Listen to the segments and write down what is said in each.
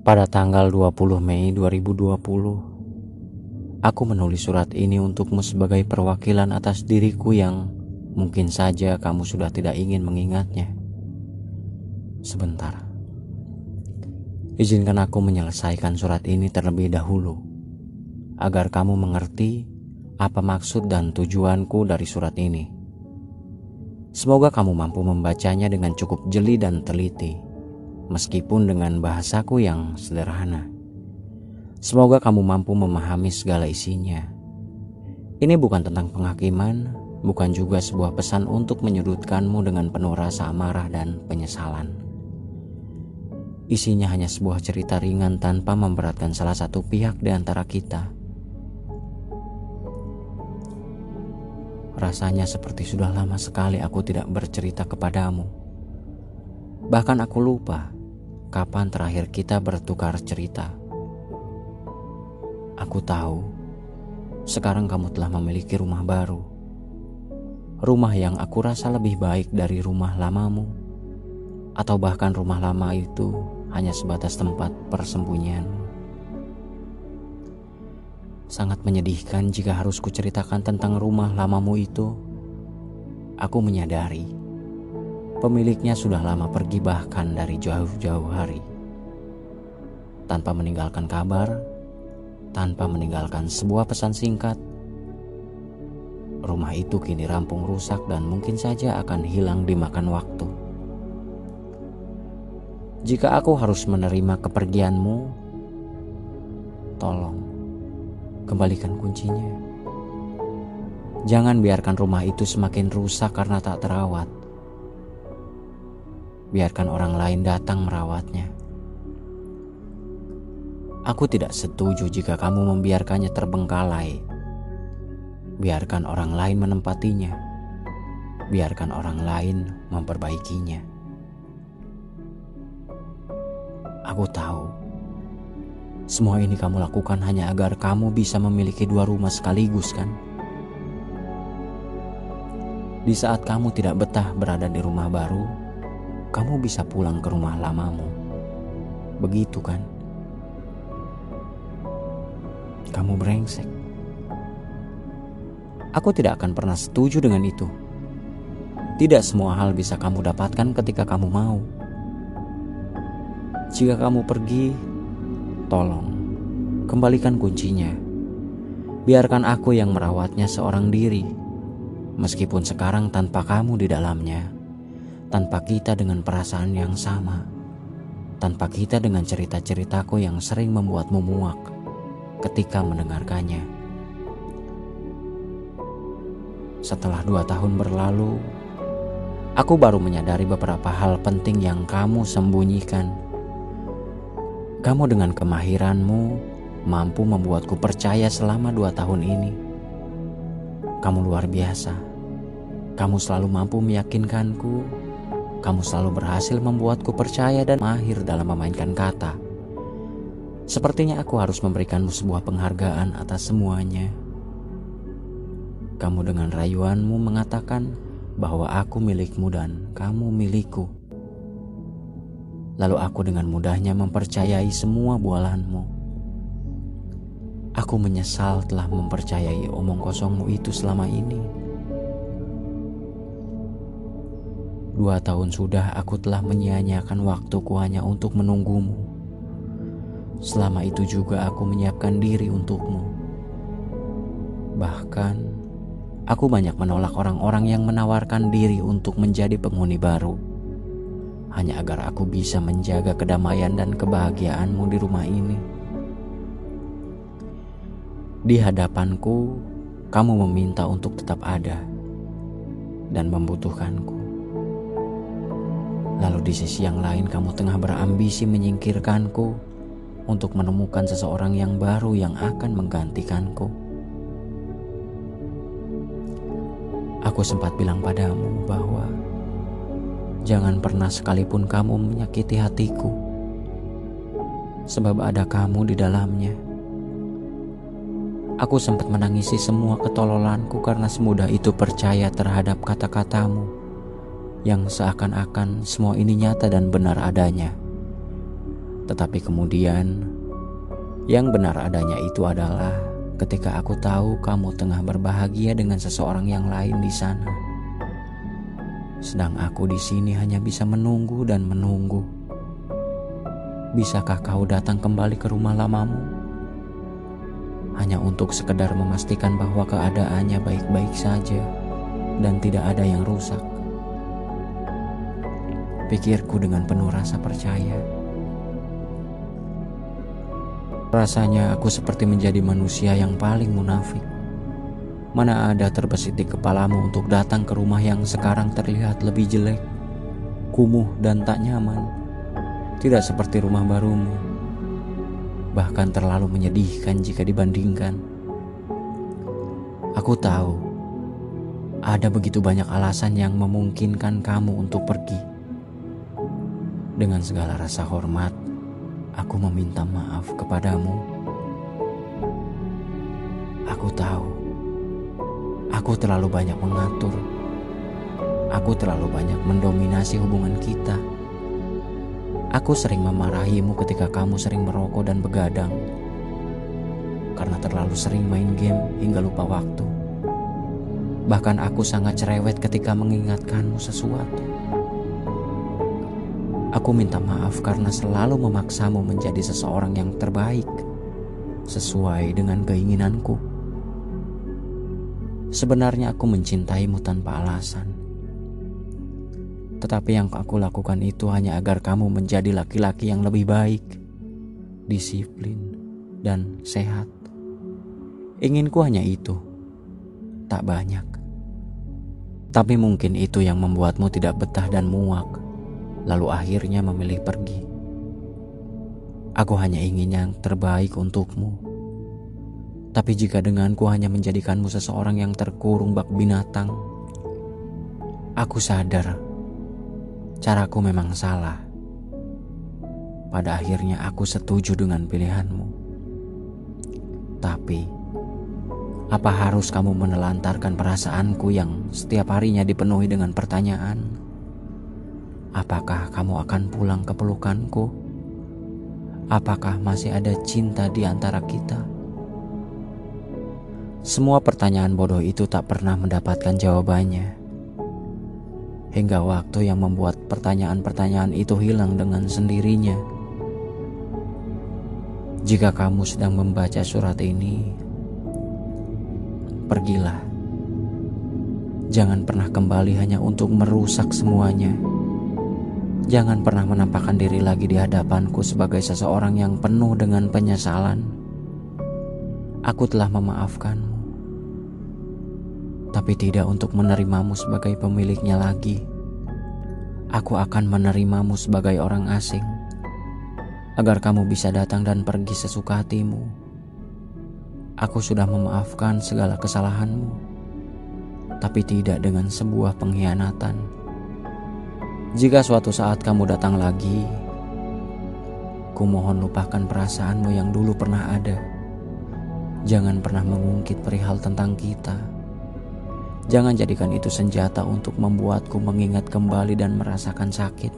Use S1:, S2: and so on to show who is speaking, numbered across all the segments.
S1: Pada tanggal 20 Mei 2020, aku menulis surat ini untukmu sebagai perwakilan atas diriku yang mungkin saja kamu sudah tidak ingin mengingatnya. Sebentar. Izinkan aku menyelesaikan surat ini terlebih dahulu, agar kamu mengerti apa maksud dan tujuanku dari surat ini. Semoga kamu mampu membacanya dengan cukup jeli dan teliti meskipun dengan bahasaku yang sederhana. Semoga kamu mampu memahami segala isinya. Ini bukan tentang penghakiman, bukan juga sebuah pesan untuk menyudutkanmu dengan penuh rasa amarah dan penyesalan. Isinya hanya sebuah cerita ringan tanpa memberatkan salah satu pihak di antara kita. Rasanya seperti sudah lama sekali aku tidak bercerita kepadamu. Bahkan aku lupa kapan terakhir kita bertukar cerita. Aku tahu sekarang kamu telah memiliki rumah baru. Rumah yang aku rasa lebih baik dari rumah lamamu. Atau bahkan rumah lama itu hanya sebatas tempat persembunyian. Sangat menyedihkan jika harus kuceritakan tentang rumah lamamu itu. Aku menyadari Pemiliknya sudah lama pergi bahkan dari jauh-jauh hari. Tanpa meninggalkan kabar, tanpa meninggalkan sebuah pesan singkat, rumah itu kini rampung rusak dan mungkin saja akan hilang dimakan waktu. Jika aku harus menerima kepergianmu, tolong kembalikan kuncinya. Jangan biarkan rumah itu semakin rusak karena tak terawat biarkan orang lain datang merawatnya. Aku tidak setuju jika kamu membiarkannya terbengkalai. Biarkan orang lain menempatinya. Biarkan orang lain memperbaikinya. Aku tahu semua ini kamu lakukan hanya agar kamu bisa memiliki dua rumah sekaligus, kan? Di saat kamu tidak betah berada di rumah baru, kamu bisa pulang ke rumah lamamu. Begitu kan? Kamu brengsek. Aku tidak akan pernah setuju dengan itu. Tidak semua hal bisa kamu dapatkan ketika kamu mau. Jika kamu pergi, tolong kembalikan kuncinya. Biarkan aku yang merawatnya seorang diri, meskipun sekarang tanpa kamu di dalamnya tanpa kita dengan perasaan yang sama, tanpa kita dengan cerita-ceritaku yang sering membuatmu muak ketika mendengarkannya. Setelah dua tahun berlalu, aku baru menyadari beberapa hal penting yang kamu sembunyikan. Kamu dengan kemahiranmu mampu membuatku percaya selama dua tahun ini. Kamu luar biasa. Kamu selalu mampu meyakinkanku kamu selalu berhasil membuatku percaya dan mahir dalam memainkan kata. Sepertinya aku harus memberikanmu sebuah penghargaan atas semuanya. Kamu dengan rayuanmu mengatakan bahwa aku milikmu dan kamu milikku. Lalu aku dengan mudahnya mempercayai semua bualanmu. Aku menyesal telah mempercayai omong kosongmu itu selama ini. Dua tahun sudah aku telah menyia-nyiakan waktuku hanya untuk menunggumu. Selama itu juga aku menyiapkan diri untukmu. Bahkan, aku banyak menolak orang-orang yang menawarkan diri untuk menjadi penghuni baru. Hanya agar aku bisa menjaga kedamaian dan kebahagiaanmu di rumah ini. Di hadapanku, kamu meminta untuk tetap ada dan membutuhkanku. Lalu di sisi yang lain kamu tengah berambisi menyingkirkanku untuk menemukan seseorang yang baru yang akan menggantikanku. Aku sempat bilang padamu bahwa jangan pernah sekalipun kamu menyakiti hatiku, sebab ada kamu di dalamnya. Aku sempat menangisi semua ketololanku karena semudah itu percaya terhadap kata-katamu yang seakan-akan semua ini nyata dan benar adanya. Tetapi kemudian, yang benar adanya itu adalah ketika aku tahu kamu tengah berbahagia dengan seseorang yang lain di sana. Sedang aku di sini hanya bisa menunggu dan menunggu. Bisakah kau datang kembali ke rumah lamamu? Hanya untuk sekedar memastikan bahwa keadaannya baik-baik saja dan tidak ada yang rusak. Pikirku dengan penuh rasa percaya. Rasanya aku seperti menjadi manusia yang paling munafik. Mana ada terbesit di kepalamu untuk datang ke rumah yang sekarang terlihat lebih jelek, kumuh dan tak nyaman. Tidak seperti rumah barumu. Bahkan terlalu menyedihkan jika dibandingkan. Aku tahu ada begitu banyak alasan yang memungkinkan kamu untuk pergi. Dengan segala rasa hormat, aku meminta maaf kepadamu. Aku tahu, aku terlalu banyak mengatur. Aku terlalu banyak mendominasi hubungan kita. Aku sering memarahimu ketika kamu sering merokok dan begadang. Karena terlalu sering main game hingga lupa waktu. Bahkan aku sangat cerewet ketika mengingatkanmu sesuatu. Aku minta maaf karena selalu memaksamu menjadi seseorang yang terbaik sesuai dengan keinginanku. Sebenarnya aku mencintaimu tanpa alasan. Tetapi yang aku lakukan itu hanya agar kamu menjadi laki-laki yang lebih baik, disiplin, dan sehat. Inginku hanya itu, tak banyak. Tapi mungkin itu yang membuatmu tidak betah dan muak lalu akhirnya memilih pergi. Aku hanya ingin yang terbaik untukmu. Tapi jika denganku hanya menjadikanmu seseorang yang terkurung bak binatang, aku sadar caraku memang salah. Pada akhirnya aku setuju dengan pilihanmu. Tapi, apa harus kamu menelantarkan perasaanku yang setiap harinya dipenuhi dengan pertanyaan? Apakah kamu akan pulang ke pelukanku? Apakah masih ada cinta di antara kita? Semua pertanyaan bodoh itu tak pernah mendapatkan jawabannya. Hingga waktu yang membuat pertanyaan-pertanyaan itu hilang dengan sendirinya. Jika kamu sedang membaca surat ini, pergilah. Jangan pernah kembali hanya untuk merusak semuanya. Jangan pernah menampakkan diri lagi di hadapanku sebagai seseorang yang penuh dengan penyesalan. Aku telah memaafkanmu, tapi tidak untuk menerimamu sebagai pemiliknya lagi. Aku akan menerimamu sebagai orang asing, agar kamu bisa datang dan pergi sesuka hatimu. Aku sudah memaafkan segala kesalahanmu, tapi tidak dengan sebuah pengkhianatan. Jika suatu saat kamu datang lagi, ku mohon lupakan perasaanmu yang dulu pernah ada. Jangan pernah mengungkit perihal tentang kita. Jangan jadikan itu senjata untuk membuatku mengingat kembali dan merasakan sakit.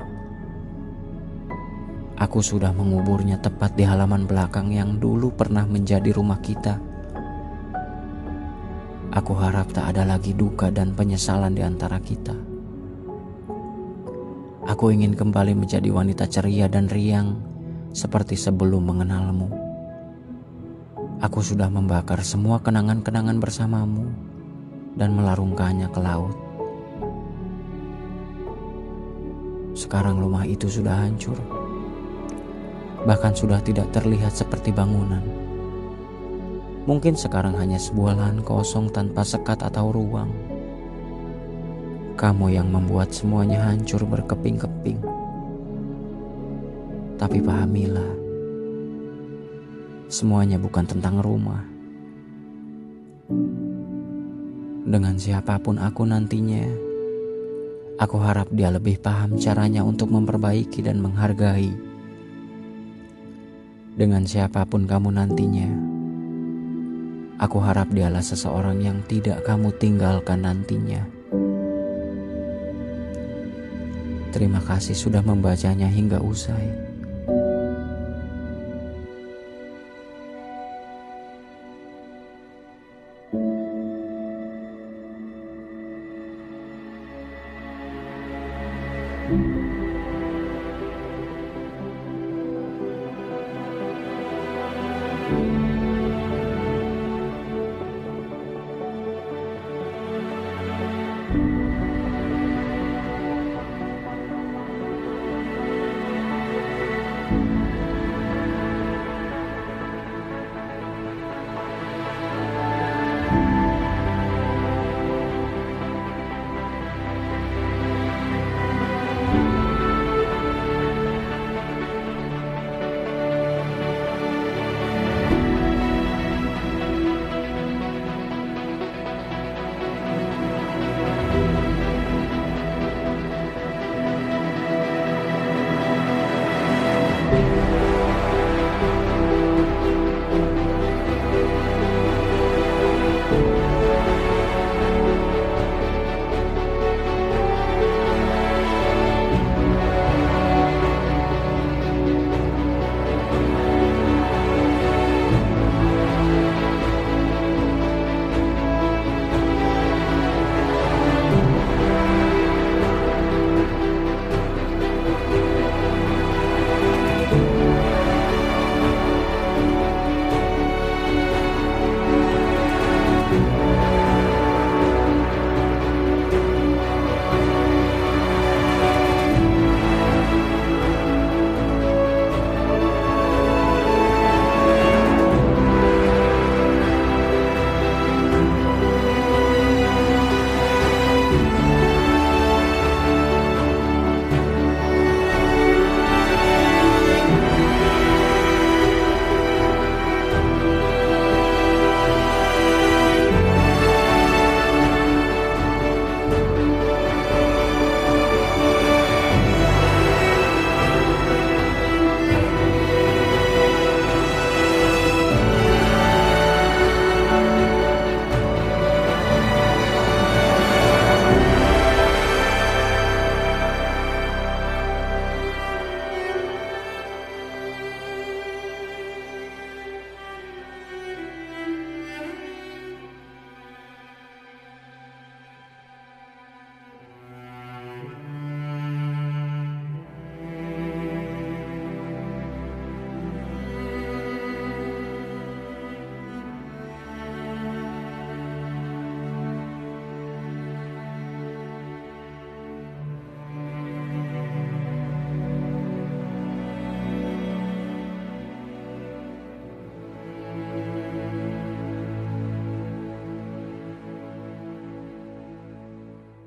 S1: Aku sudah menguburnya tepat di halaman belakang yang dulu pernah menjadi rumah kita. Aku harap tak ada lagi duka dan penyesalan di antara kita. Aku ingin kembali menjadi wanita ceria dan riang seperti sebelum mengenalmu. Aku sudah membakar semua kenangan-kenangan bersamamu dan melarungkannya ke laut. Sekarang rumah itu sudah hancur, bahkan sudah tidak terlihat seperti bangunan. Mungkin sekarang hanya sebuah lahan kosong tanpa sekat atau ruang. Kamu yang membuat semuanya hancur berkeping-keping. Tapi pahamilah, semuanya bukan tentang rumah. Dengan siapa pun aku nantinya, aku harap dia lebih paham caranya untuk memperbaiki dan menghargai. Dengan siapa pun kamu nantinya, aku harap dialah seseorang yang tidak kamu tinggalkan nantinya. Terima kasih sudah membacanya hingga usai.